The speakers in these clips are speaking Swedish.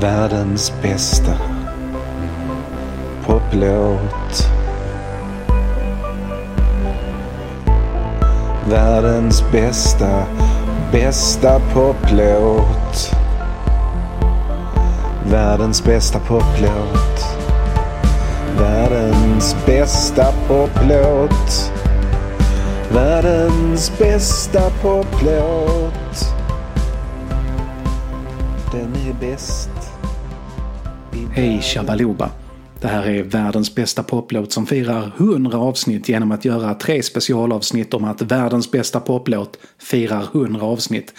Världens bästa poplåt. Världens bästa, bästa poplåt. Världens bästa poplåt. Världens bästa poplåt. Världens bästa poplåt. Den är bäst. Hej Shabaloba! Det här är världens bästa poplåt som firar 100 avsnitt genom att göra tre specialavsnitt om att världens bästa poplåt firar 100 avsnitt.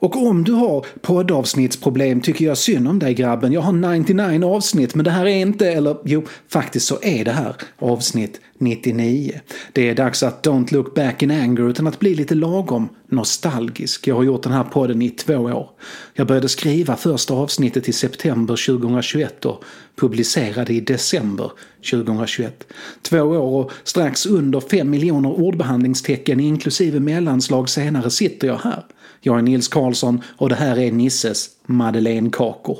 Och om du har poddavsnittsproblem tycker jag synd om dig grabben. Jag har 99 avsnitt men det här är inte, eller jo, faktiskt så är det här avsnitt 99. Det är dags att don't look back in anger utan att bli lite lagom nostalgisk. Jag har gjort den här podden i två år. Jag började skriva första avsnittet i september 2021 och publicerade i december 2021. Två år och strax under fem miljoner ordbehandlingstecken inklusive mellanslag senare sitter jag här. Jag är Nils Karlsson och det här är Nisses Madeleinekakor.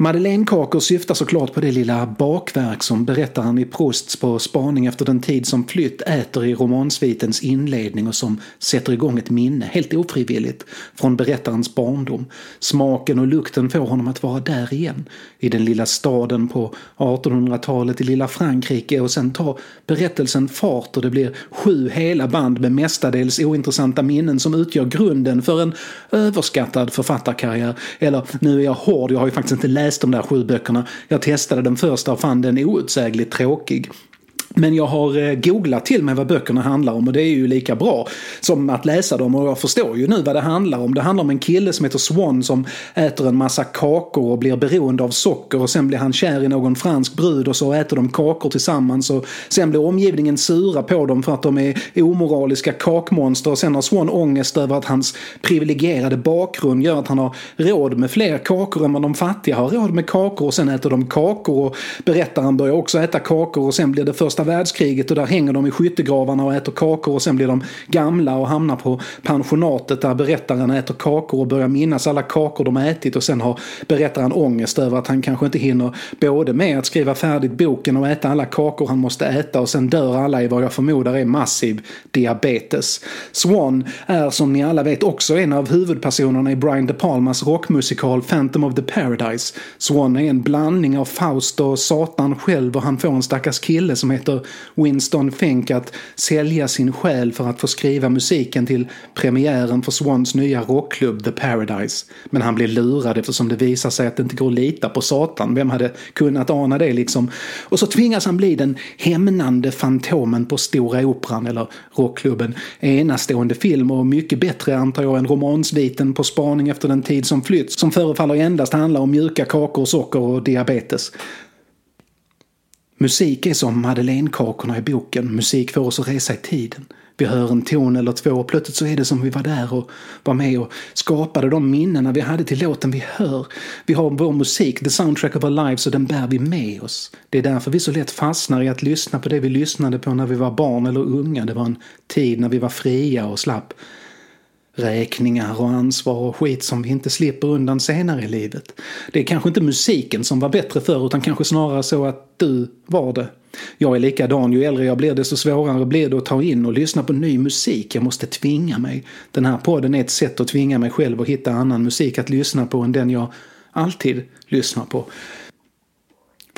Madeleinekakor syftar såklart på det lilla bakverk som berättaren i Prousts På spaning efter den tid som flytt äter i romansvitens inledning och som sätter igång ett minne, helt ofrivilligt, från berättarens barndom. Smaken och lukten får honom att vara där igen, i den lilla staden på 1800-talet i lilla Frankrike och sen tar berättelsen fart och det blir sju hela band med mestadels ointressanta minnen som utgör grunden för en överskattad författarkarriär. Eller, nu är jag hård, jag har ju faktiskt inte läst läst de där sju böckerna. Jag testade den första och fann den outsägligt tråkig. Men jag har eh, googlat till mig vad böckerna handlar om och det är ju lika bra som att läsa dem. Och jag förstår ju nu vad det handlar om. Det handlar om en kille som heter Swan som äter en massa kakor och blir beroende av socker. Och sen blir han kär i någon fransk brud och så äter de kakor tillsammans. Och sen blir omgivningen sura på dem för att de är omoraliska kakmonster. Och sen har Swan ångest över att hans privilegierade bakgrund gör att han har råd med fler kakor än vad de fattiga har råd med kakor. Och sen äter de kakor och berättaren börjar också äta kakor. Och sen blir det första världskriget och där hänger de i skyttegravarna och äter kakor och sen blir de gamla och hamnar på pensionatet där berättaren äter kakor och börjar minnas alla kakor de ätit och sen har berättaren ångest över att han kanske inte hinner både med att skriva färdigt boken och äta alla kakor han måste äta och sen dör alla i vad jag förmodar är massiv diabetes. Swan är som ni alla vet också en av huvudpersonerna i Brian De Palmas rockmusikal Phantom of the Paradise. Swan är en blandning av Faust och Satan själv och han får en stackars kille som heter heter Winston Fink att sälja sin själ för att få skriva musiken till premiären för Swans nya rockklubb The Paradise. Men han blir lurad eftersom det visar sig att det inte går att lita på Satan. Vem hade kunnat ana det liksom? Och så tvingas han bli den hämnande fantomen på Stora Operan eller rockklubben. Enastående film och mycket bättre antar jag än romansviten På spaning efter den tid som flytt som förefaller endast handla om mjuka kakor, socker och diabetes. Musik är som madeleinekakorna i boken. Musik får oss att resa i tiden. Vi hör en ton eller två och plötsligt så är det som vi var där och var med och skapade de minnena vi hade till låten vi hör. Vi har vår musik, the soundtrack of our lives, och den bär vi med oss. Det är därför vi så lätt fastnar i att lyssna på det vi lyssnade på när vi var barn eller unga. Det var en tid när vi var fria och slapp räkningar och ansvar och skit som vi inte slipper undan senare i livet. Det är kanske inte musiken som var bättre förr utan kanske snarare så att du var det. Jag är likadan, ju äldre jag blir desto svårare blir det att ta in och lyssna på ny musik. Jag måste tvinga mig. Den här podden är ett sätt att tvinga mig själv att hitta annan musik att lyssna på än den jag alltid lyssnar på.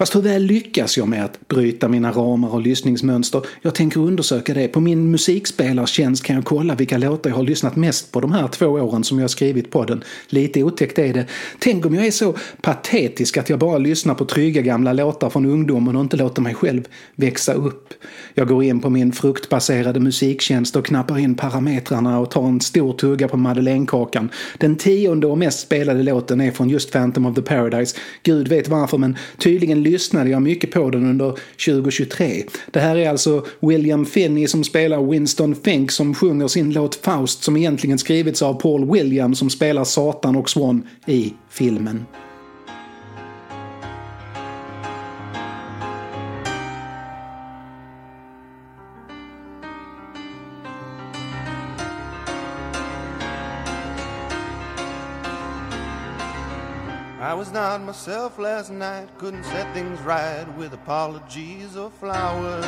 Fast hur väl lyckas jag med att bryta mina ramar och lyssningsmönster? Jag tänker undersöka det. På min musikspelartjänst kan jag kolla vilka låtar jag har lyssnat mest på de här två åren som jag har skrivit podden. Lite otäckt är det. Tänk om jag är så patetisk att jag bara lyssnar på trygga gamla låtar från ungdomen och inte låter mig själv växa upp. Jag går in på min fruktbaserade musiktjänst och knappar in parametrarna och tar en stor tugga på madeleinekakan. Den tionde och mest spelade låten är från just Phantom of the Paradise. Gud vet varför men tydligen lyssnade jag mycket på den under 2023. Det här är alltså William Finney som spelar Winston Fink som sjunger sin låt Faust som egentligen skrivits av Paul William som spelar Satan och Swan i filmen. Not myself last night, couldn't set things right with apologies or flowers.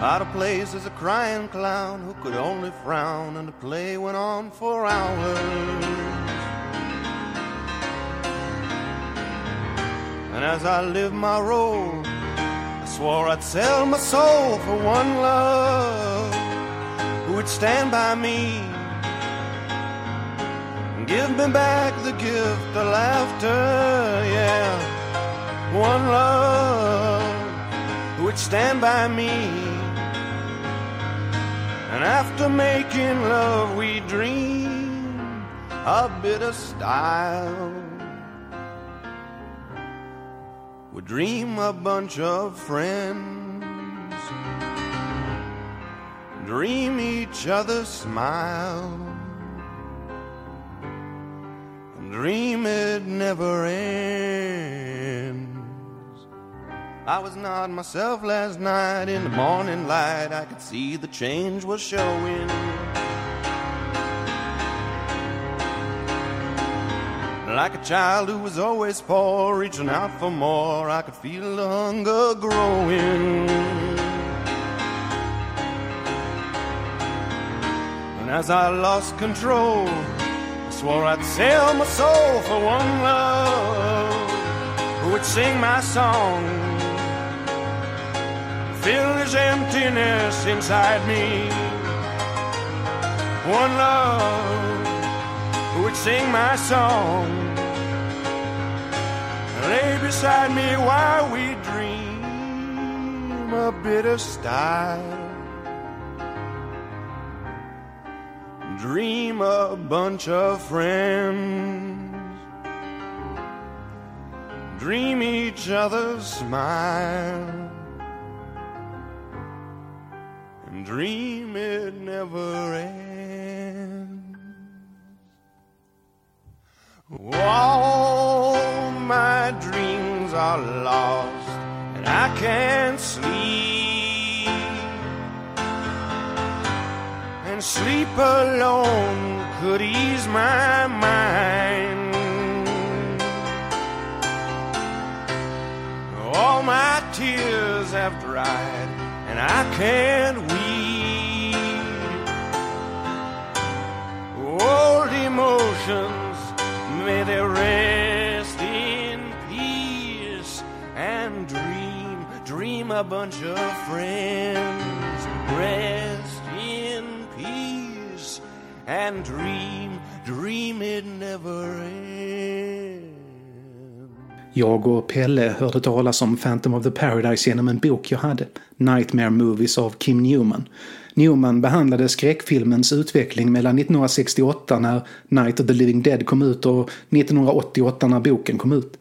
Out of place as a crying clown who could only frown, and the play went on for hours. And as I lived my role, I swore I'd sell my soul for one love who would stand by me Give me back the gift of laughter, yeah. One love would stand by me. And after making love, we dream a bit of style. We dream a bunch of friends, dream each other smile. Dream it never ends. I was not myself last night in the morning light. I could see the change was showing. Like a child who was always poor, reaching out for more, I could feel the hunger growing. And as I lost control, swore I'd sell my soul for one love who would sing my song, fill this emptiness inside me. One love who would sing my song, lay beside me while we dream a bit of style. Dream a bunch of friends, dream each other's smile, and dream it never ends. All my dreams are lost, and I can't sleep. Sleep alone could ease my mind. All my tears have dried, and I can't weep. Old emotions, may they rest in peace and dream, dream a bunch of friends. Rest and dream, dream it never ends. Jag och Pelle hörde talas om Phantom of the Paradise genom en bok jag hade, Nightmare Movies av Kim Newman. Newman behandlade skräckfilmens utveckling mellan 1968 när Night of the Living Dead kom ut och 1988 när boken kom ut.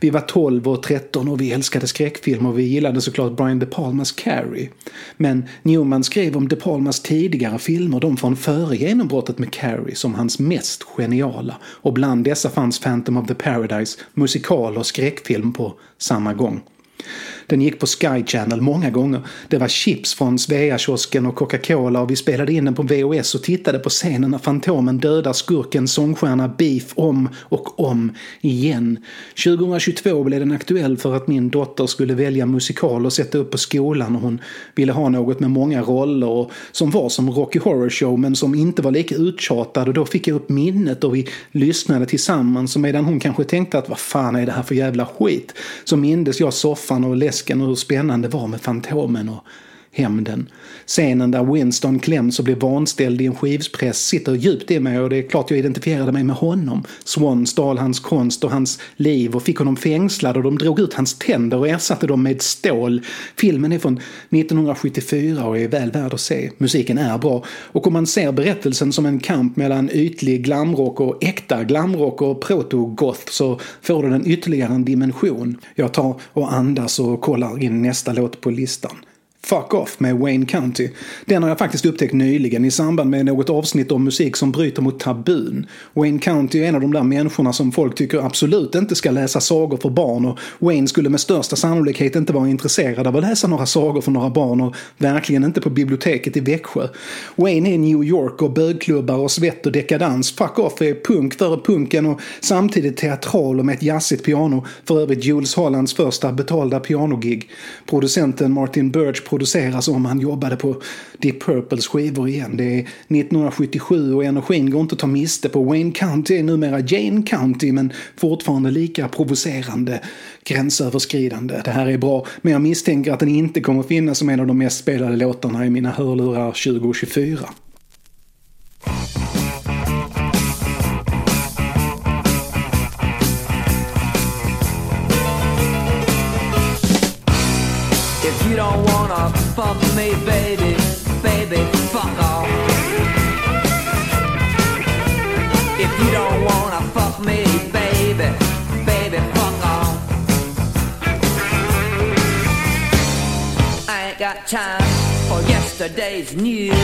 Vi var 12 och 13 och vi älskade skräckfilmer. och vi gillade såklart Brian De Palmas Carrie. Men Newman skrev om De Palmas tidigare filmer, de från före genombrottet med Carrie, som hans mest geniala. Och bland dessa fanns Phantom of the Paradise, musikal och skräckfilm på samma gång. Den gick på Sky Channel många gånger. Det var chips från Svea-kiosken och Coca-Cola och vi spelade in den på VHS och tittade på scenen när Fantomen dödar skurken sångstjärna Beef om och om igen. 2022 blev den aktuell för att min dotter skulle välja musikal och sätta upp på skolan och hon ville ha något med många roller och som var som Rocky Horror Show men som inte var lika uttjatad och då fick jag upp minnet och vi lyssnade tillsammans och medan hon kanske tänkte att vad fan är det här för jävla skit så mindes jag soffan och läs läsken och hur spännande det var med Fantomen och hämnden. Scenen där Winston kläms och blir vanställd i en skivspress sitter djupt i mig och det är klart jag identifierade mig med honom. Swan stal hans konst och hans liv och fick honom fängslad och de drog ut hans tänder och ersatte dem med stål. Filmen är från 1974 och är väl värd att se. Musiken är bra och om man ser berättelsen som en kamp mellan ytlig glamrock och äkta glamrock och proto-goth så får den ytterligare en dimension. Jag tar och andas och kollar in nästa låt på listan. Fuck Off med Wayne County. Den har jag faktiskt upptäckt nyligen i samband med något avsnitt om musik som bryter mot tabun. Wayne County är en av de där människorna som folk tycker absolut inte ska läsa sagor för barn och Wayne skulle med största sannolikhet inte vara intresserad av att läsa några sagor för några barn och verkligen inte på biblioteket i Växjö. Wayne är New York och bögklubbar och svett och dekadans. Fuck Off är punk före punken och samtidigt teatral och med ett jazzigt piano. För övrigt Jules Hollands första betalda pianogig. Producenten Martin Birch produceras om han jobbade på Deep Purples skivor igen. Det är 1977 och energin går inte att ta miste på. Wayne County är numera Jane County men fortfarande lika provocerande, gränsöverskridande. Det här är bra, men jag misstänker att den inte kommer finnas som en av de mest spelade låtarna i mina hörlurar 2024. You don't wanna fuck me, baby, baby, fuck off. If you don't wanna fuck me, baby, baby, fuck off. I ain't got time for yesterday's news.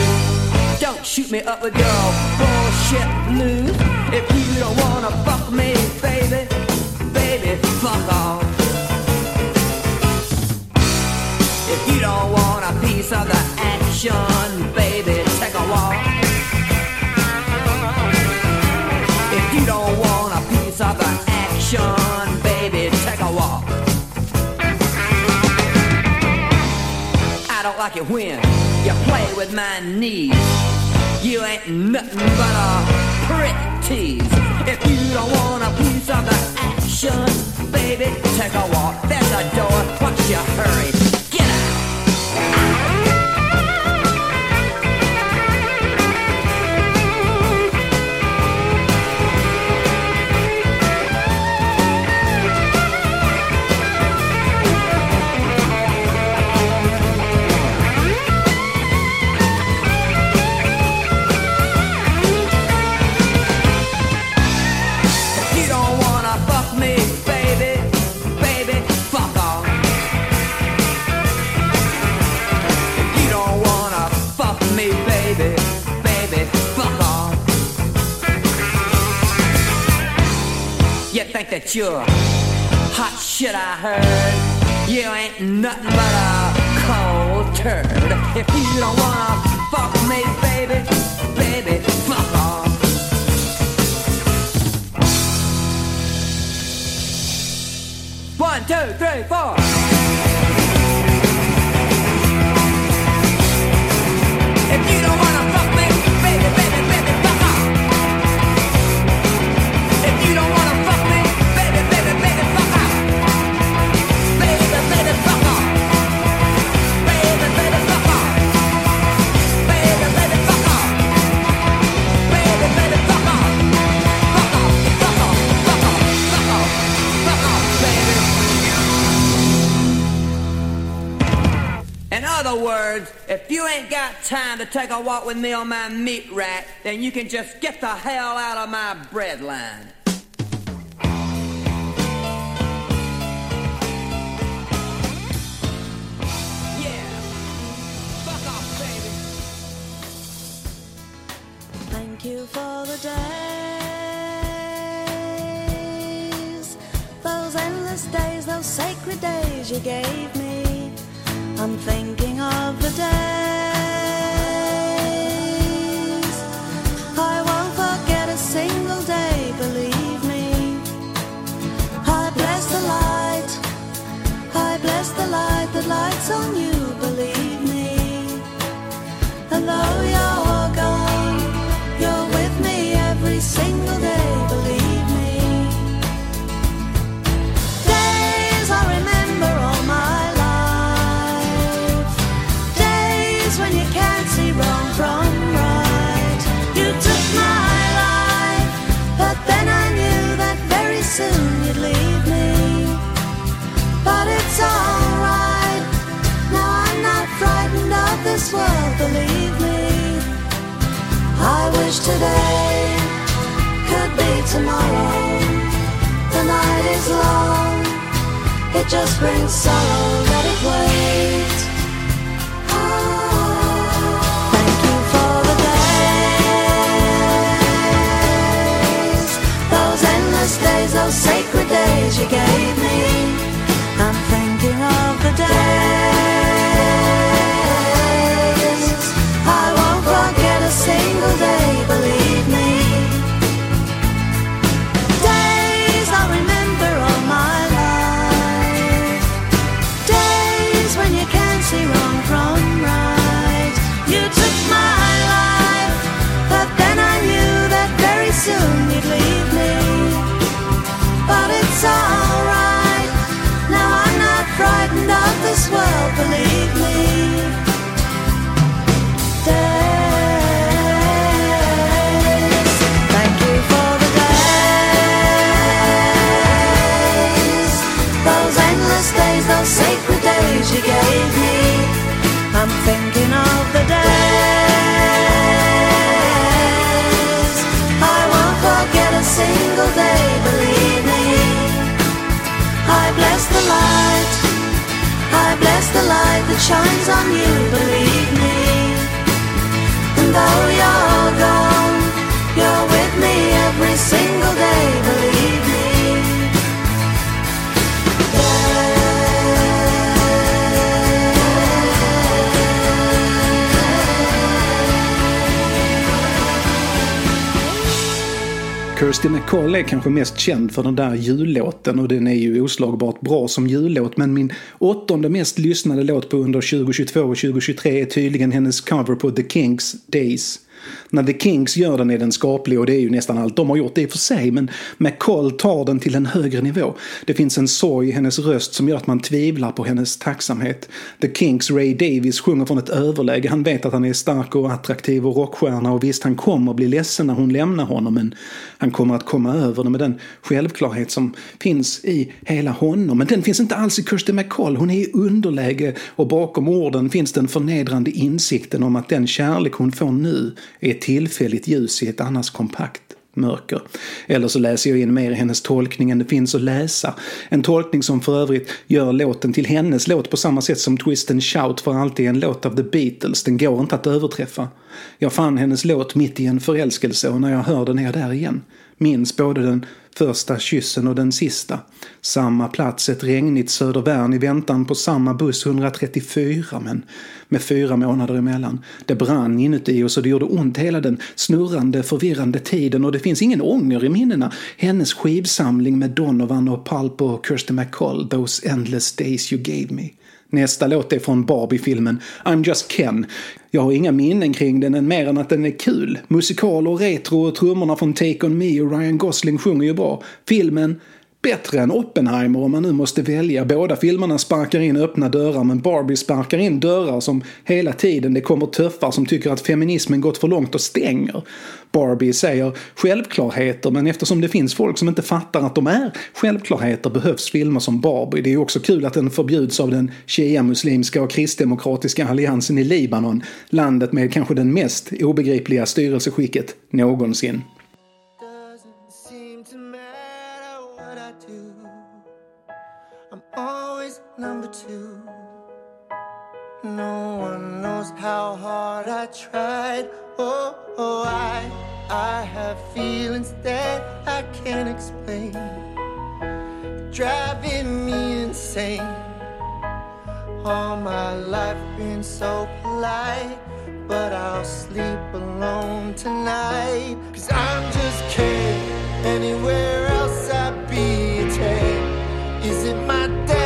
Don't shoot me up with your bullshit blues. If you don't wanna fuck me, baby, baby, fuck off. Piece of the action, baby, take a walk. If you don't want a piece of the action, baby, take a walk. I don't like it when you play with my knees. You ain't nothing but a prick tease. If you don't want a piece of the action, baby, take a walk. There's a door. What's your hurry? Get out. Think that you're hot shit, I heard. You ain't nothing but a cold turd. If you don't wanna fuck me, baby, baby, fuck off. One, two, three, four. If you don't wanna words, if you ain't got time to take a walk with me on my meat rack, then you can just get the hell out of my bread line. Yeah. Fuck off, baby. Thank you for the days, those endless days, those sacred days you gave me. I'm thinking of the days. I won't forget a single day, believe me. I bless the light, I bless the light that lights on you, believe me. And though I wish today could be tomorrow. The night is long, it just brings sorrow, let it wait. Shines on you, believe me. And though you're gone, you're with me every single Kirsty MacColl är kanske mest känd för den där jullåten och den är ju oslagbart bra som jullåt men min åttonde mest lyssnade låt på under 2022 och 2023 är tydligen hennes cover på The Kinks Days. När The Kinks gör den är den skaplig och det är ju nästan allt de har gjort det i och för sig men McCall tar den till en högre nivå. Det finns en sorg i hennes röst som gör att man tvivlar på hennes tacksamhet. The Kinks Ray Davis sjunger från ett överläge. Han vet att han är stark och attraktiv och rockstjärna och visst han kommer bli ledsen när hon lämnar honom men han kommer att komma över det med den självklarhet som finns i hela honom. Men den finns inte alls i Kirsty McCall. Hon är i underläge och bakom orden finns den förnedrande insikten om att den kärlek hon får nu är tillfälligt ljus i ett annars kompakt mörker. Eller så läser jag in mer i hennes tolkning än det finns att läsa. En tolkning som för övrigt gör låten till hennes låt på samma sätt som Twist and Shout för alltid är en låt av The Beatles. Den går inte att överträffa. Jag fann hennes låt mitt i en förälskelse och när jag hör den är jag där igen. Minns både den första kyssen och den sista. Samma plats, ett regnigt Södervärn i väntan på samma buss 134 men med fyra månader emellan. Det brann inuti oss och det gjorde ont hela den snurrande, förvirrande tiden och det finns ingen ånger i minnena. Hennes skivsamling med Donovan och Pulp och Kirsty McCall, Those Endless Days You Gave Me. Nästa låt är från Barbie-filmen I'm Just Ken. Jag har inga minnen kring den än mer än att den är kul. Musikal och retro och trummorna från Take On Me och Ryan Gosling sjunger ju bra. Filmen bättre än Oppenheimer om man nu måste välja. Båda filmerna sparkar in öppna dörrar men Barbie sparkar in dörrar som hela tiden det kommer tuffar som tycker att feminismen gått för långt och stänger. Barbie säger självklarheter men eftersom det finns folk som inte fattar att de är självklarheter behövs filmer som Barbie. Det är ju också kul att den förbjuds av den shia-muslimska och kristdemokratiska alliansen i Libanon. Landet med kanske den mest obegripliga styrelseskicket någonsin. No one knows how hard I tried. Oh, oh I, I have feelings that I can't explain. Driving me insane. All my life been so polite, but I'll sleep alone tonight. Cause I'm just kidding. Anywhere else I'd be a tag. Is it my and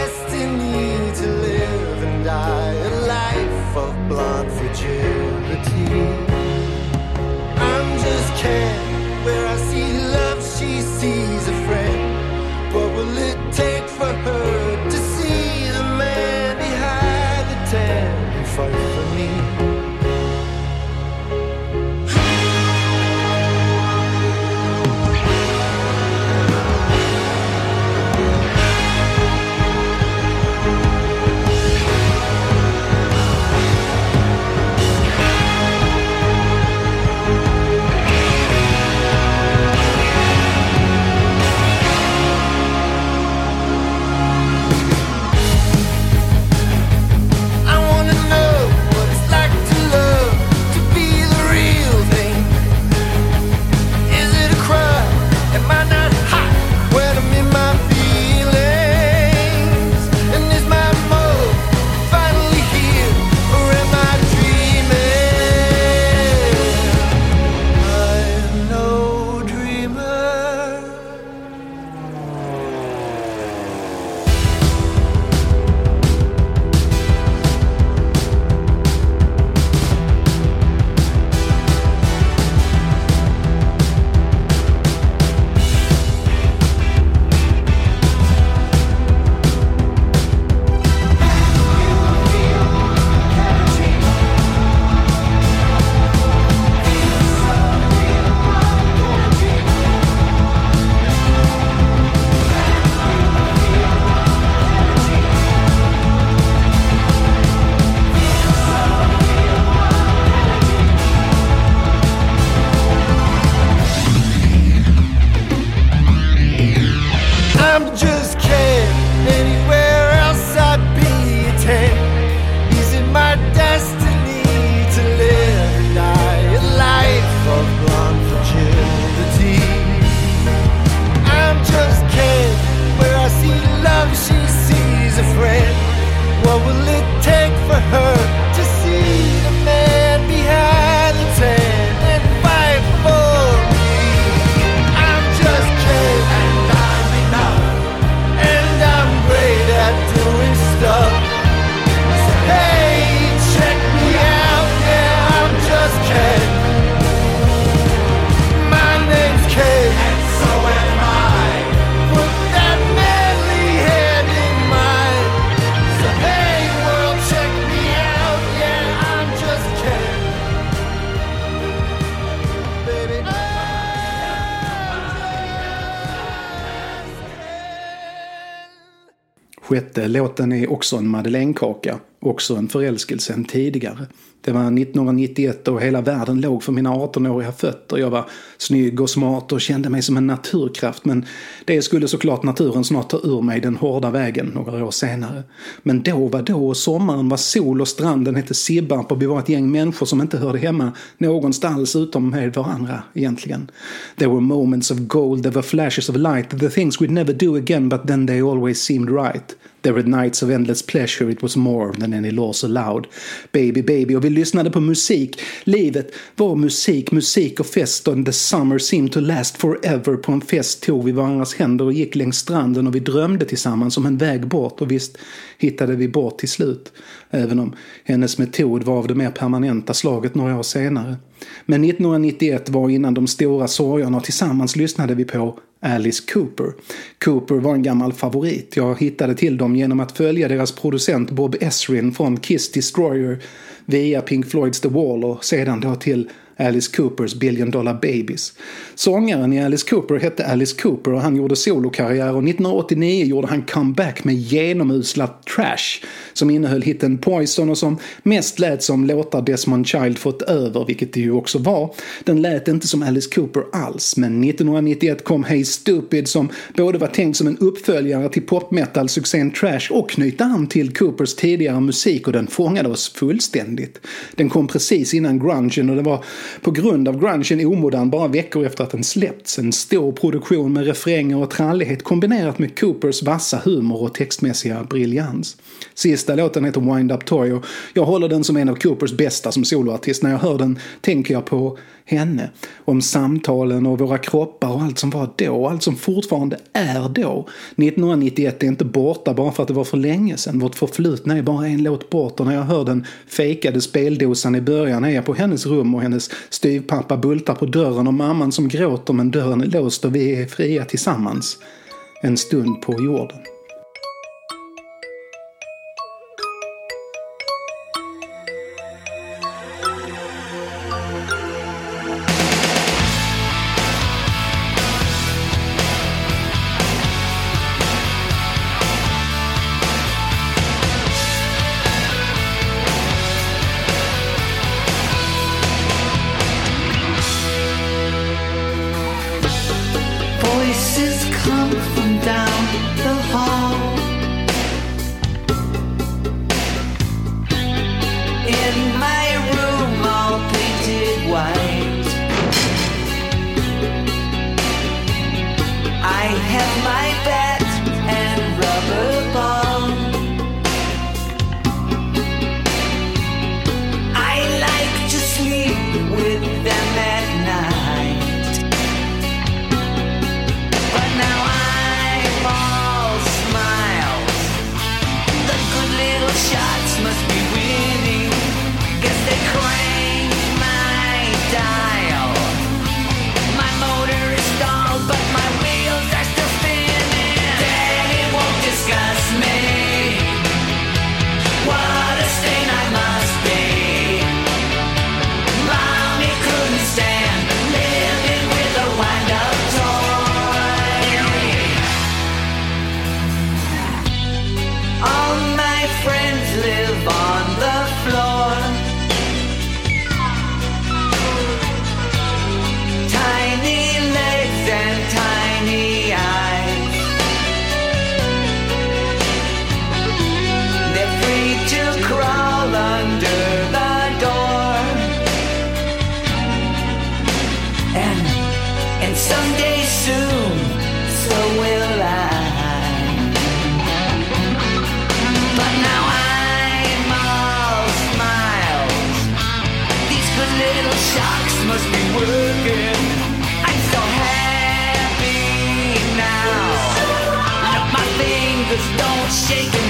die a life of blonde fragility? I'm just kidding. Sjätte låten är också en madeleinekaka, också en förälskelse än tidigare. Det var 1991 och hela världen låg för mina 18-åriga fötter. Jag var snygg och smart och kände mig som en naturkraft. Men det skulle såklart naturen snart ta ur mig den hårda vägen några år senare. Men då var då och sommaren var sol och stranden hette Sibbarp och vi var ett gäng människor som inte hörde hemma någonstans utom med varandra egentligen. There were moments of gold, there were flashes of light, the things we'd never do again but then they always seemed right. There were nights of endless pleasure, it was more than any laws allowed. Baby, baby, och vi lyssnade på musik. Livet var musik, musik och fest och the summer seemed to last forever. På en fest tog vi varandras händer och gick längs stranden och vi drömde tillsammans om en väg bort och visst hittade vi bort till slut. Även om hennes metod var av det mer permanenta slaget några år senare. Men 1991 var innan de stora sorgerna och tillsammans lyssnade vi på Alice Cooper. Cooper var en gammal favorit. Jag hittade till dem genom att följa deras producent Bob Esrin från Kiss Destroyer via Pink Floyds The Wall och sedan då till Alice Coopers Billion Dollar Babies. Sångaren i Alice Cooper hette Alice Cooper och han gjorde solokarriär och 1989 gjorde han comeback med genomusla Trash som innehöll hitten Poison och som mest lät som låtar Desmond Child fått över, vilket det ju också var. Den lät inte som Alice Cooper alls, men 1991 kom Hey Stupid som både var tänkt som en uppföljare till popmetal-succén Trash och knyta an till Coopers tidigare musik och den fångade oss fullständigt. Den kom precis innan grungen och det var på grund av grungen omodern bara veckor efter att den släppts. En stor produktion med refränger och trallighet kombinerat med Coopers vassa humor och textmässiga briljans. Sista låten heter Wind Up Toy och jag håller den som en av Coopers bästa som soloartist. När jag hör den tänker jag på henne. Om samtalen och våra kroppar och allt som var då och allt som fortfarande är då. 1991 är inte borta bara för att det var för länge sedan. Vårt förflutna är bara en låt bort och när jag hör den fejkade speldosan i början är jag på hennes rum och hennes styvpappa bultar på dörren och mamman som gråter men dörren är låst och vi är fria tillsammans. En stund på jorden. Don't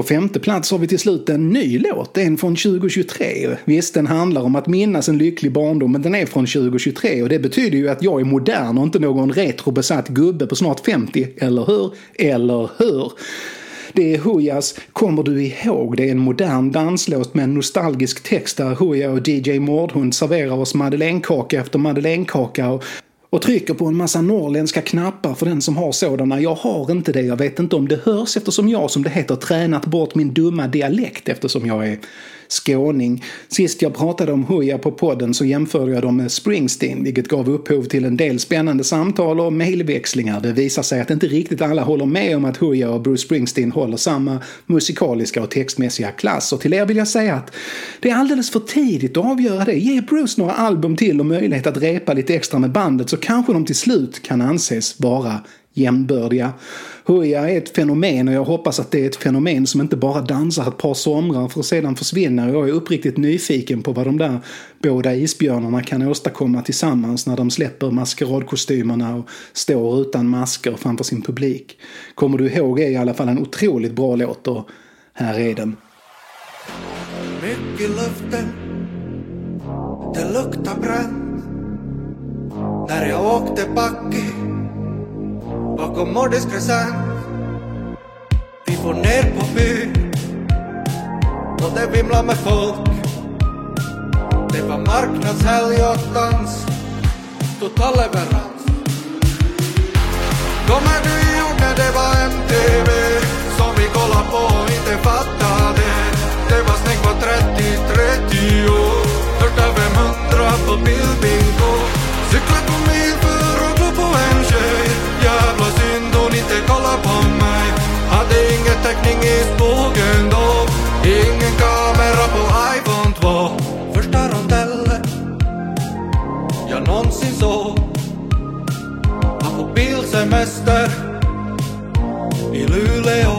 På femte plats har vi till slut en ny låt, en från 2023. Visst, den handlar om att minnas en lycklig barndom, men den är från 2023 och det betyder ju att jag är modern och inte någon retrobesatt gubbe på snart 50, eller hur? Eller hur? Det är Hoojas Kommer du ihåg? Det är en modern danslåt med en nostalgisk text där Hooja och DJ Mordhund serverar oss madeleinekaka efter madeleinekaka och och trycker på en massa norrländska knappar för den som har sådana. Jag har inte det, jag vet inte om det hörs eftersom jag, som det heter, tränat bort min dumma dialekt eftersom jag är skåning. Sist jag pratade om Hooja på podden så jämförde jag dem med Springsteen, vilket gav upphov till en del spännande samtal och mejlväxlingar. Det visar sig att inte riktigt alla håller med om att Hooja och Bruce Springsteen håller samma musikaliska och textmässiga klass. Och till er vill jag säga att det är alldeles för tidigt att avgöra det. Ge Bruce några album till och möjlighet att repa lite extra med bandet så kanske de till slut kan anses vara Jämbördiga. Hooja är ett fenomen och jag hoppas att det är ett fenomen som inte bara dansar ett par somrar för att sedan försvinna. Jag är uppriktigt nyfiken på vad de där båda isbjörnarna kan åstadkomma tillsammans när de släpper maskeradkostymerna och står utan masker framför sin publik. Kommer du ihåg är i alla fall en otroligt bra låt och här är den. Mycket luften Det luktar bränt När jag åkte backe Bakom Moddis crescent Vi får ner på byn Och det vimlar med folk Det var marknadshelg och dans Total leverans Kommer du ihåg när det var MTV Som vi kollade på och inte fattade Det var snyggt på 30-30 år Första 500 på bildbingo Cykla på bilsemester i Luleå.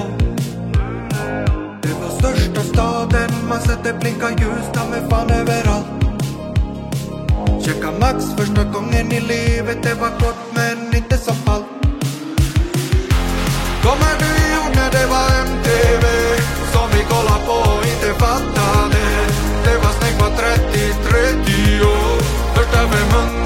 Det var största staden, man sätter det blinka ljus ta mig fan överallt. Checka Max första gången i livet, det var gott men inte som allt. Kommer du ihåg när det var MTV som vi kollade på och inte fattade? Det var snyggt på 30-30 år. Första 500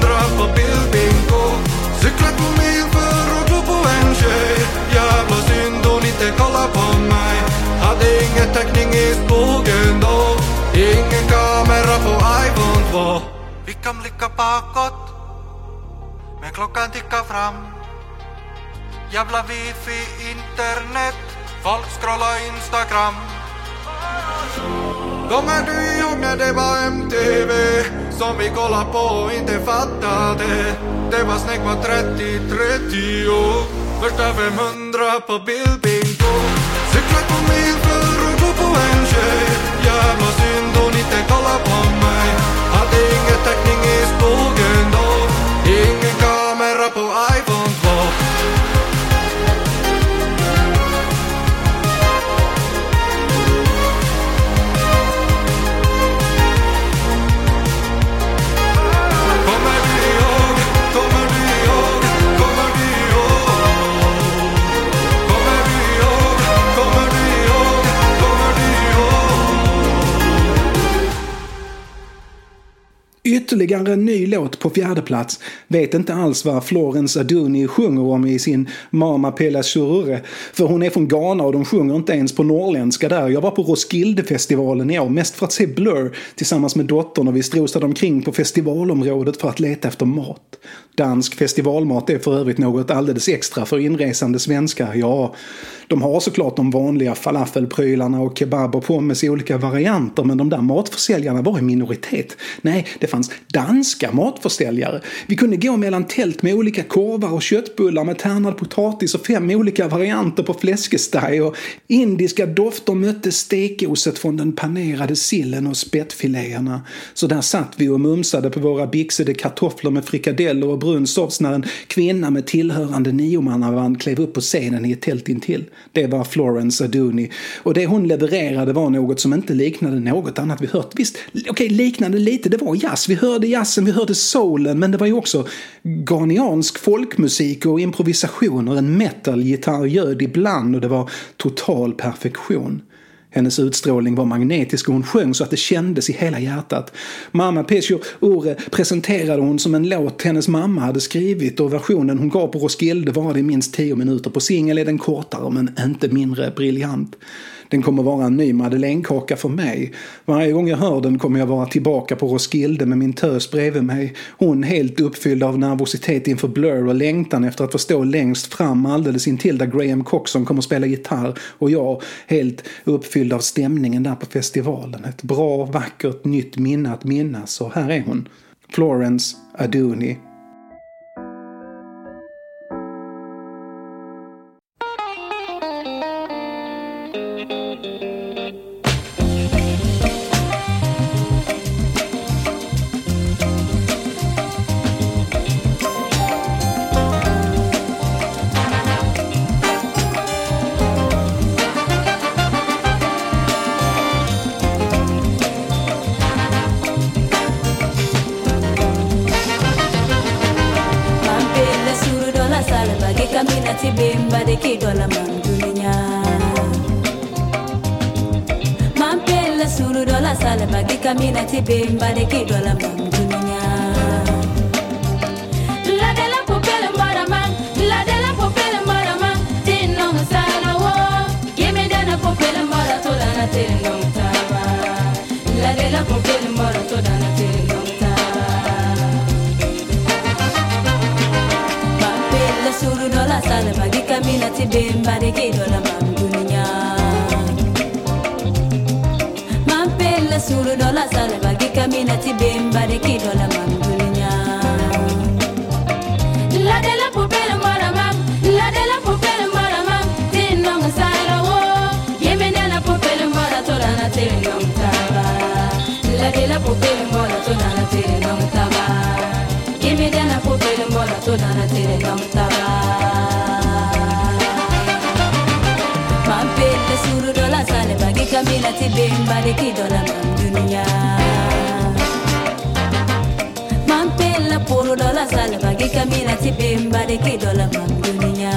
Cykla på mil för att glo på en tjej Jävla synd hon inte kollar på mig Hade ingen täckning i skogen då Ingen kamera på iPhone 2 Vi kan blicka bakåt Men klockan tickar fram. Jävla wifi, internet Folk scrollar Instagram. Kommer du ihåg när det var MTV som vi kollade på och inte fattade. Det var snyggt på 30-30 år Första 500 på bilbingo? Cykla på mil för att gå på en tjej. Jävla synd hon inte kollar på mig. Hade ingen täckning i skogen. Ytterligare en ny låt på fjärde plats. Vet inte alls vad Florence Aduni sjunger om i sin Mama Pela Surure. För hon är från Ghana och de sjunger inte ens på norrländska där. Jag var på Roskildefestivalen i år, mest för att se Blur tillsammans med dottern och vi strosade omkring på festivalområdet för att leta efter mat. Dansk festivalmat är för övrigt något alldeles extra för inresande svenskar. Ja, de har såklart de vanliga falafelprylarna och kebab och pommes i olika varianter men de där matförsäljarna var i minoritet. Nej, det fanns danska matförsäljare. Vi kunde gå mellan tält med olika korvar och köttbullar med tärnad potatis och fem olika varianter på fläskesteg och indiska dofter mötte stekoset från den panerade sillen och spettfiléerna. Så där satt vi och mumsade på våra bixade kartoffler med frikadeller och brun sofs när en kvinna med tillhörande niomannaband klev upp på scenen i ett tält intill. Det var Florence Aduni och det hon levererade var något som inte liknade något annat vi hört. Visst, okej, liknande lite, det var jazz. Vi hörde jazzen, vi hörde soulen, men det var ju också ghaniansk folkmusik och improvisationer. En metal-gitarr ljöd ibland och det var total perfektion. Hennes utstrålning var magnetisk och hon sjöng så att det kändes i hela hjärtat. Mamma Pesio Ore presenterade hon som en låt hennes mamma hade skrivit och versionen hon gav på Roskilde varade i minst 10 minuter. På singel är den kortare men inte mindre briljant. Den kommer vara en ny madeleinekaka för mig. Varje gång jag hör den kommer jag vara tillbaka på Roskilde med min tös bredvid mig. Hon helt uppfylld av nervositet inför Blur och längtan efter att få stå längst fram alldeles intill där Graham Coxon kommer spela gitarr. Och jag helt uppfylld av stämningen där på festivalen. Ett bra, vackert, nytt minne att minnas. Och här är hon. Florence Aduni. Bin balik idola mam dunia Mampela puro dola salva Gikamina si bin balik idola mam dunia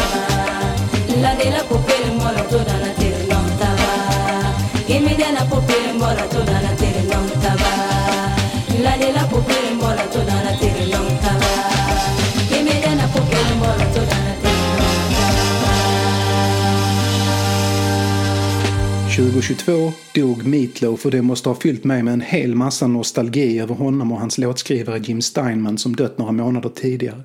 ladela popele mbora toda na tere lontava gimidena popele mbora toda 2022 dog Meatloaf och det måste ha fyllt mig med en hel massa nostalgi över honom och hans låtskrivare Jim Steinman som dött några månader tidigare.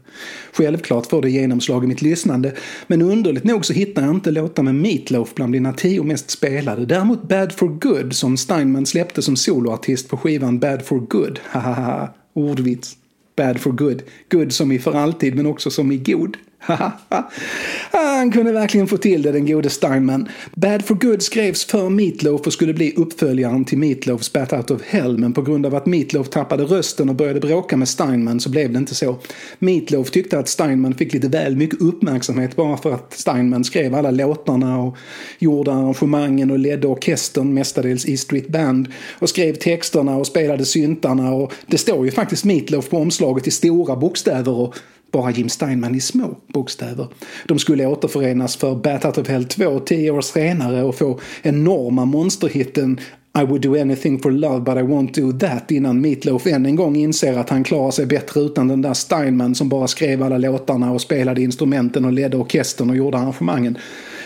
Självklart får det genomslag i mitt lyssnande, men underligt nog så hittar jag inte låtar med Meatloaf bland dina tio mest spelade. Däremot Bad for Good som Steinman släppte som soloartist på skivan Bad for Good. Hahaha, ordvits. Bad for good. Good som i för alltid men också som i god. Han kunde verkligen få till det, den gode Steinman. Bad for Good skrevs för Meatloaf och skulle bli uppföljaren till Meatloafs Bat Out of Hell, men på grund av att Meatloaf tappade rösten och började bråka med Steinman så blev det inte så. Meatloaf tyckte att Steinman fick lite väl mycket uppmärksamhet bara för att Steinman skrev alla låtarna och gjorde arrangemangen och ledde orkestern, mestadels E Street Band, och skrev texterna och spelade syntarna och det står ju faktiskt Meatloaf på omslaget i stora bokstäver och bara Jim Steinman i små bokstäver. De skulle återförenas för Bat Out of Hell 2 tio år senare och få enorma monsterhitten I would do anything for love but I won't do that innan Meatloaf än en gång inser att han klarar sig bättre utan den där Steinman som bara skrev alla låtarna och spelade instrumenten och ledde orkestern och gjorde arrangemangen.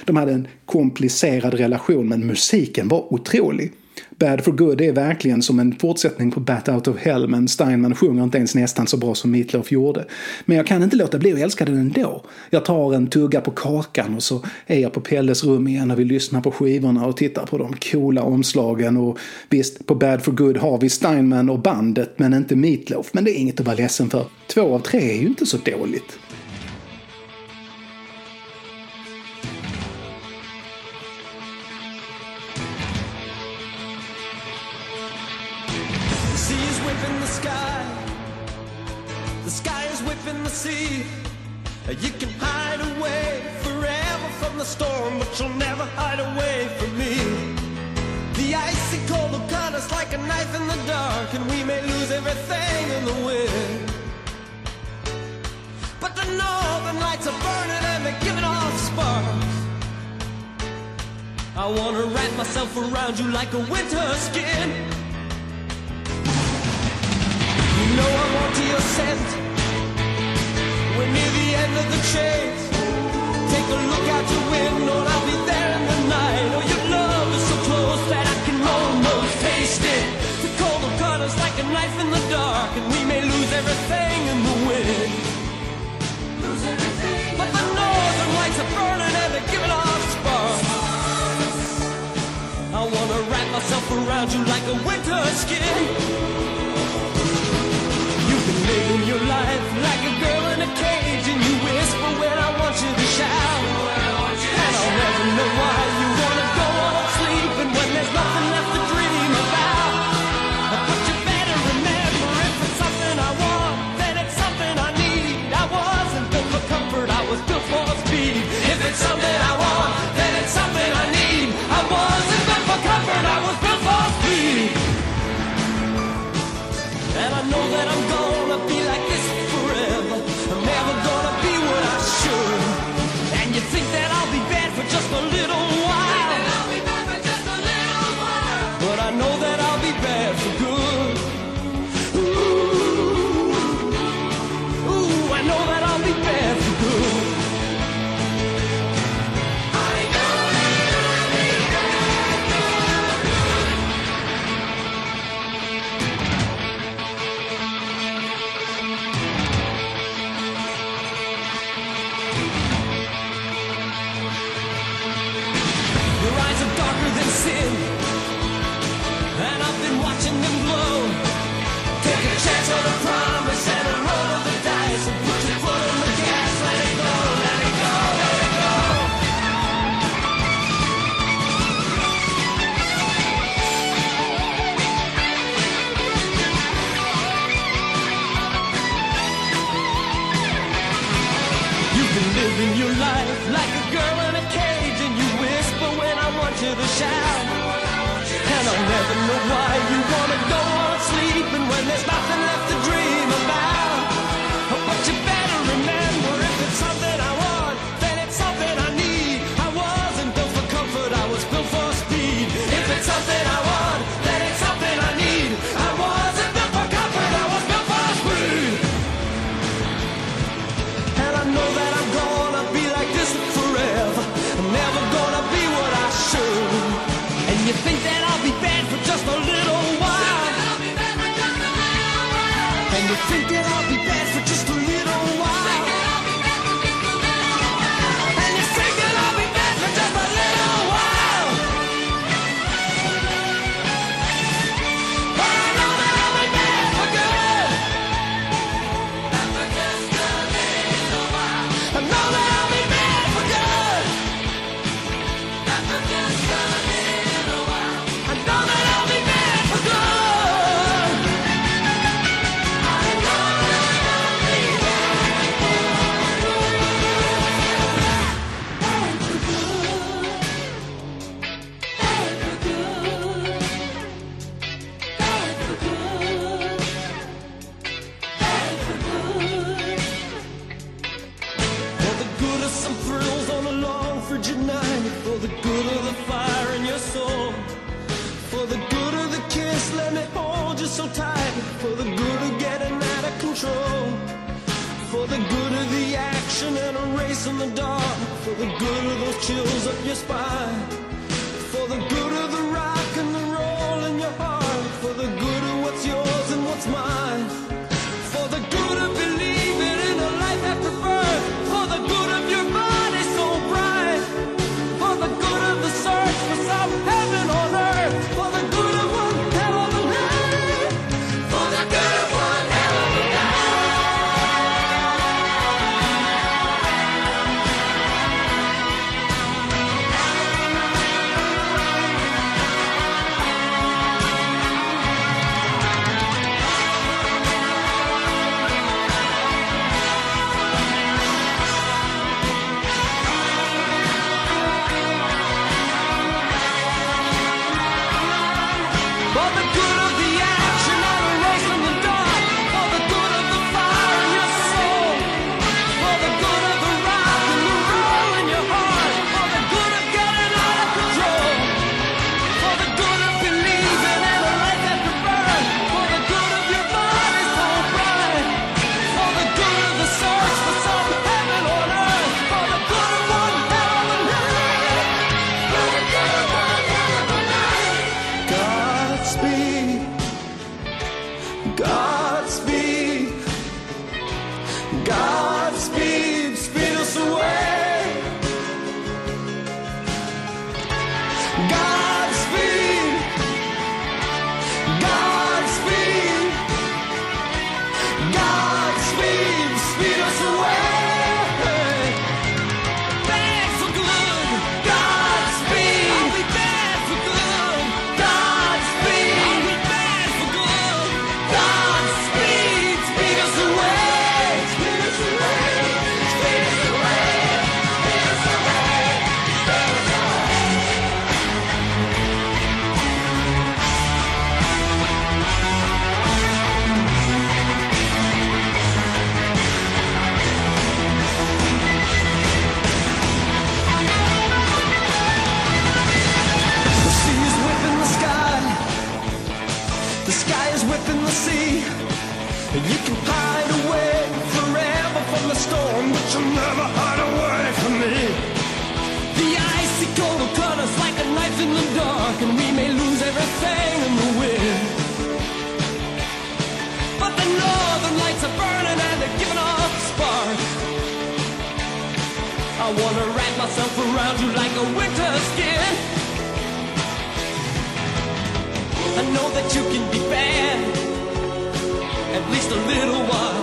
De hade en komplicerad relation men musiken var otrolig. Bad for Good är verkligen som en fortsättning på Bat Out of Hell men Steinman sjunger inte ens nästan så bra som Meatloaf gjorde. Men jag kan inte låta bli att älska den ändå. Jag tar en tugga på kakan och så är jag på Pelles rum igen och vi lyssnar på skivorna och tittar på de coola omslagen och visst, på Bad for Good har vi Steinman och bandet men inte Meatloaf. Men det är inget att vara ledsen för. Två av tre är ju inte så dåligt. You can hide away forever from the storm, but you'll never hide away from me. The icy cold will cut us like a knife in the dark, and we may lose everything in the wind. But the northern lights are burning and they're giving off sparks. I wanna wrap myself around you like a winter skin. You know I want your scent. We're near the end of the chase. Take a look I'll be there in the night. Oh, your love is so close that I can almost taste it. The cold like a knife in the dark, and we may lose everything in the wind. But the lights are burning and they're giving off sparks. I wanna wrap myself around you like a winter skin. You've been living your life like a girl in a cage, and you whisper when I want you to shout. And I'll never know why you wanna go when there's nothing left to dream about. But you better remember if it's something I want, then it's something I need. I wasn't built for comfort, I was built for speed. If it's something I want, then it's something I need. I wasn't built for comfort, I was built for speed. And I know that I'm gonna living your life like a girl in a cage, and you whisper when I want you to shout. And I'll never know why you wanna go on sleeping when there's nothing left the good of the action and a race in the dark. For the good of those chills up your spine. For the good but you'll never hide away from me. The icy cold will cut us like a knife in the dark, and we may lose everything in the wind. But the northern lights are burning and they're giving off a spark. I wanna wrap myself around you like a winter skin. I know that you can be bad, at least a little while.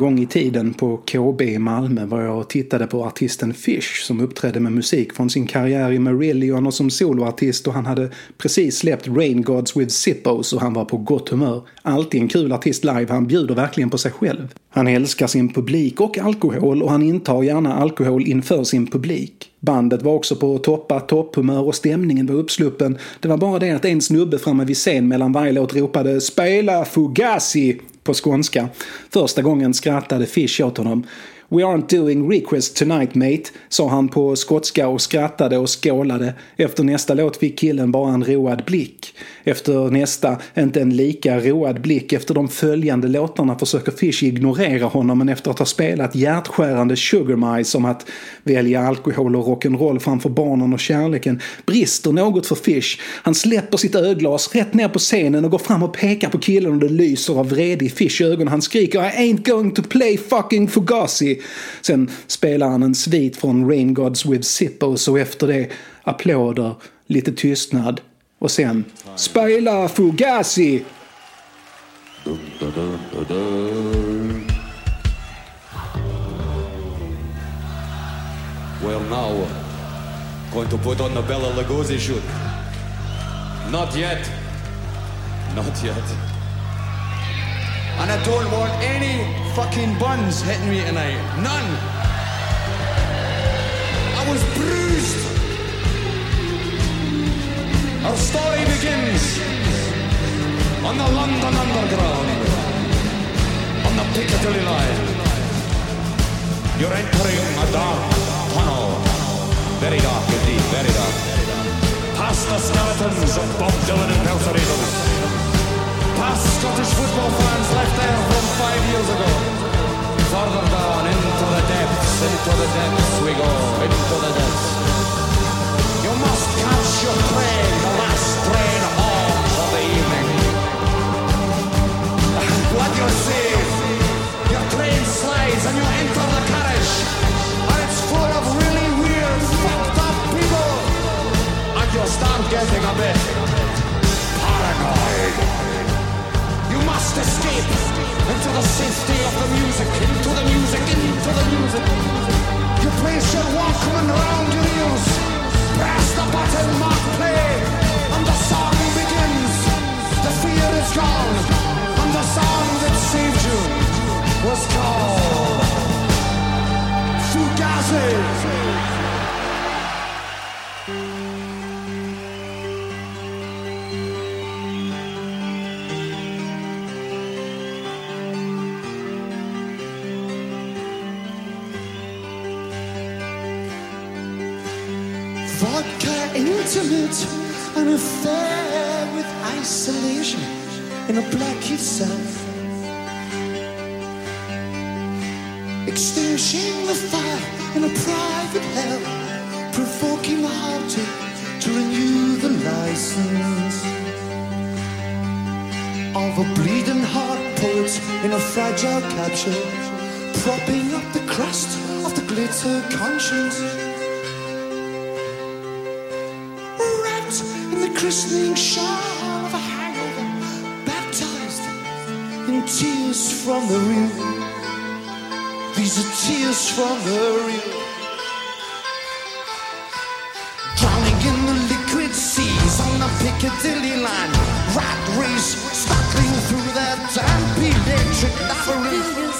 Gång i tiden på KB i Malmö var jag och tittade på artisten Fish som uppträdde med musik från sin karriär i Marillion och som soloartist och han hade precis släppt Rain Gods with Zippos och han var på gott humör. Alltid en kul artist live, han bjuder verkligen på sig själv. Han älskar sin publik och alkohol och han intar gärna alkohol inför sin publik. Bandet var också på toppa topphumör och stämningen var uppsluppen. Det var bara det att en snubbe framme vid scen mellan varje låt ropade “Spela Fugazi” på skånska. Första gången skrattade Fish åt honom. “We aren't doing request tonight mate”, sa han på skotska och skrattade och skålade. Efter nästa låt fick killen bara en road blick. Efter nästa, inte en lika road blick. Efter de följande låtarna försöker Fish ignorera honom men efter att ha spelat hjärtskärande Sugar Mice om att välja alkohol och rock'n'roll framför barnen och kärleken brister något för Fish. Han släpper sitt öglas rätt ner på scenen och går fram och pekar på killen och det lyser av vrede i Fish ögon. Han skriker I ain't going to play fucking Fugazi. Sen spelar han en svit från Rain Gods with Zippos och efter det applåder, lite tystnad och sen spela Fugazi! Well, now, going to put on the Bella Lugosi shoot. Not yet. Not yet. And I don't want any fucking buns hitting me tonight. None. I was bruised. Our story begins on the London Underground, on the Piccadilly line. You're entering a dark tunnel. Very dark indeed, very dark. Past the skeletons of Bob Dylan and impersonators. Past Scottish football fans left there from five years ago. Further down into the depths, into the depths we go, into the depths. You must catch your train, the last train home for the evening. What you see, your train slides and you enter the carriage, and it's full of really weird, fucked up people, and you start getting a bit must escape into the safety of the music, into the music, into the music. You place your Walkman around your ears, press the button marked play, and the song begins. The fear is gone, itself. Extinguishing the fire in a private hell, provoking the heartache to renew the license of a bleeding heart poet in a fragile capture, propping up the crust of the glitter conscience. wrapped in the christening shawl from the real. These are tears from the real. Drowning in the liquid seas on the Piccadilly line, rat race sparkling through that damp electric labyrinth.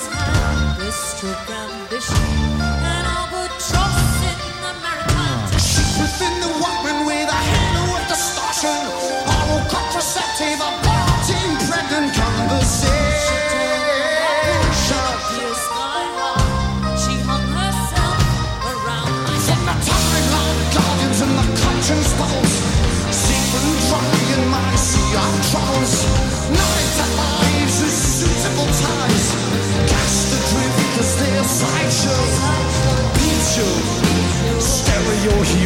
your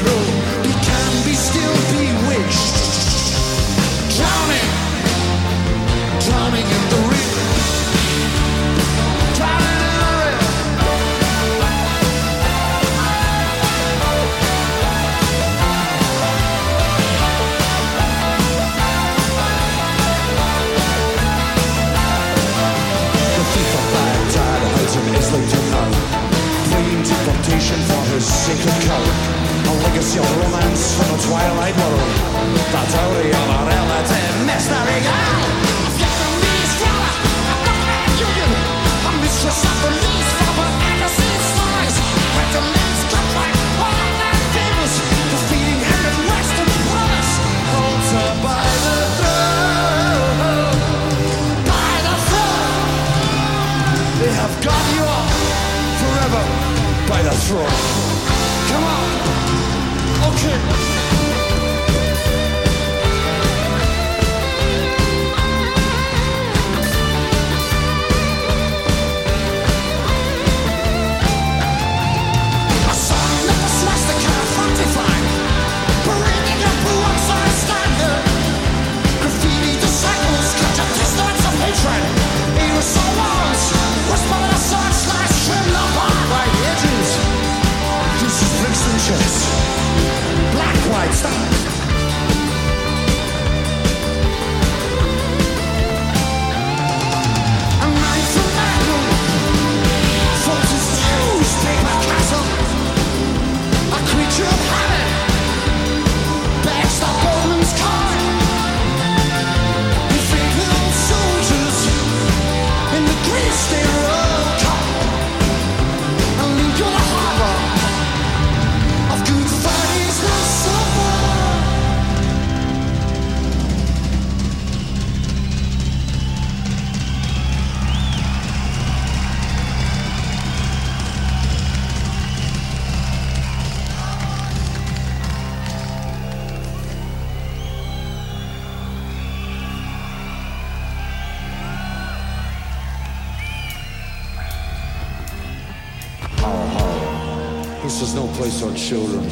This is no place for children.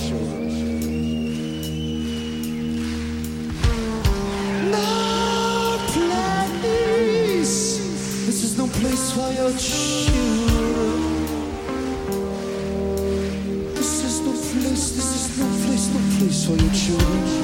No place. This is no place for your children. This is no place, this is no place, no place for your children.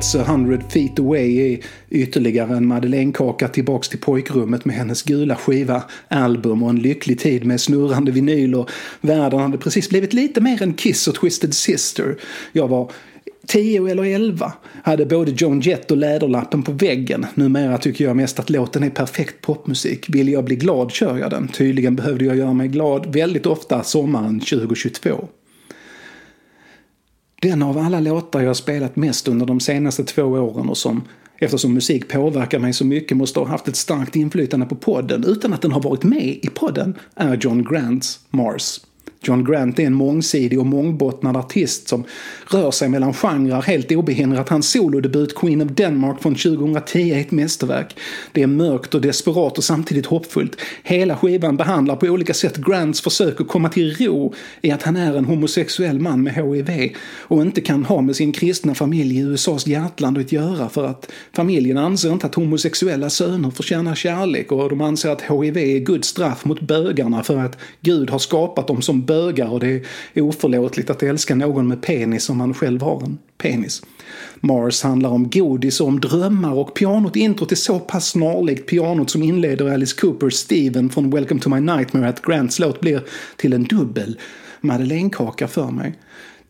That's A eh, hundred feet away är ytterligare en madeleinekaka tillbaks till pojkrummet med hennes gula skiva, album och en lycklig tid med snurrande vinyl och världen hade precis blivit lite mer än Kiss och Twisted Sister. Jag var 10 eller 11 hade både Joan Jett och Läderlappen på väggen. Numera tycker jag mest att låten är perfekt popmusik. Vill jag bli glad kör jag den. Tydligen behövde jag göra mig glad väldigt ofta sommaren 2022. Den av alla låtar jag spelat mest under de senaste två åren och som eftersom musik påverkar mig så mycket måste ha haft ett starkt inflytande på podden utan att den har varit med i podden är John Grants Mars. John Grant är en mångsidig och mångbottnad artist som rör sig mellan genrer helt obehindrat. Hans solodebut Queen of Denmark från 2010 är ett mästerverk. Det är mörkt och desperat och samtidigt hoppfullt. Hela skivan behandlar på olika sätt Grants försök att komma till ro i att han är en homosexuell man med HIV och inte kan ha med sin kristna familj i USAs hjärtland att göra för att familjen anser inte att homosexuella söner förtjänar kärlek och de anser att HIV är Guds straff mot bögarna för att Gud har skapat dem som bögar och det är oförlåtligt att älska någon med penis om man själv har en penis. Mars handlar om godis och om drömmar och pianot introt är så pass snarlikt pianot som inleder Alice Coopers Steven från Welcome to my nightmare att Grants låt blir till en dubbel madeleinekaka för mig.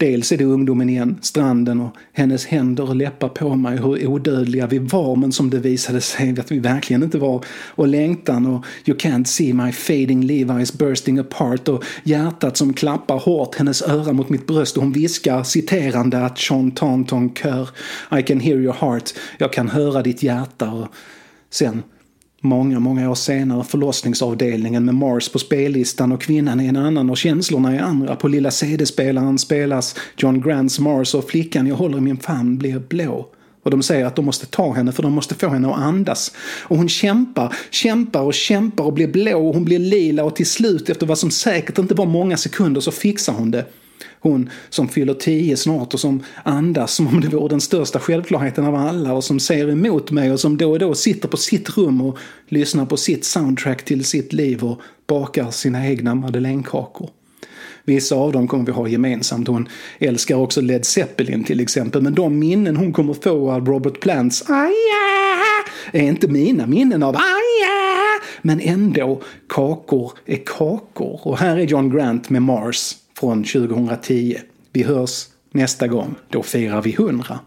Dels är det ungdomen igen, stranden och hennes händer och läppar på mig, hur odödliga vi var men som det visade sig att vi verkligen inte var. Och längtan och You can't see my fading Levi's bursting apart och hjärtat som klappar hårt hennes öra mot mitt bröst och hon viskar citerande att Sean Tonton kör. I can hear your heart, jag kan höra ditt hjärta. Och sen Många, många år senare förlossningsavdelningen med Mars på spellistan och kvinnan är en annan och känslorna är andra. På lilla CD-spelaren spelas John Grants Mars och flickan jag håller i min famn blir blå. Och de säger att de måste ta henne för de måste få henne att andas. Och hon kämpar, kämpar och kämpar och blir blå och hon blir lila och till slut efter vad som säkert inte var många sekunder så fixar hon det. Hon som fyller tio snart och som andas som om det vore den största självklarheten av alla och som ser emot mig och som då och då sitter på sitt rum och lyssnar på sitt soundtrack till sitt liv och bakar sina egna madeleinekakor. Vissa av dem kommer vi ha gemensamt. Hon älskar också Led Zeppelin till exempel. Men de minnen hon kommer få av Robert Plants Aja! är inte mina minnen av Aja! Men ändå, kakor är kakor. Och här är John Grant med Mars från 2010. Vi hörs nästa gång. Då firar vi 100.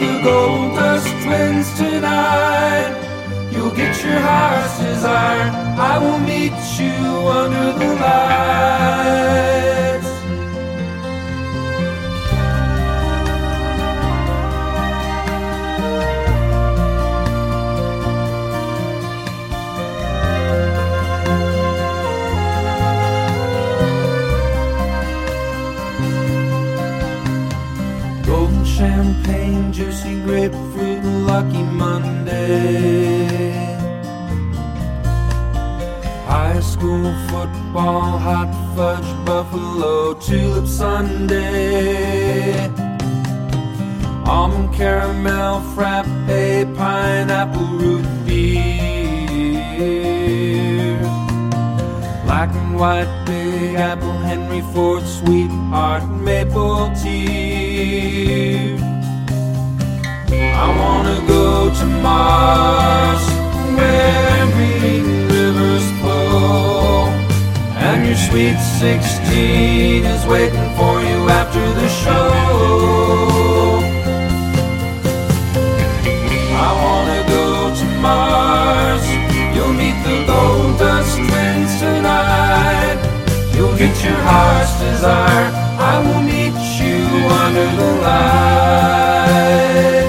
The Gold Dust Twins tonight. You'll get your heart's desire. I will meet you under the lights. Lucky Monday. High school football, hot fudge, buffalo, tulip Sunday. Almond caramel, frappe, pineapple root beer. Black and white, big apple, Henry Ford, sweetheart, maple tea. I wanna go to Mars, where green rivers flow, And your sweet 16 is waiting for you after the show. I wanna go to Mars. You'll meet the Gold Dust Twins tonight. You'll get your heart's desire. I will meet you under the light.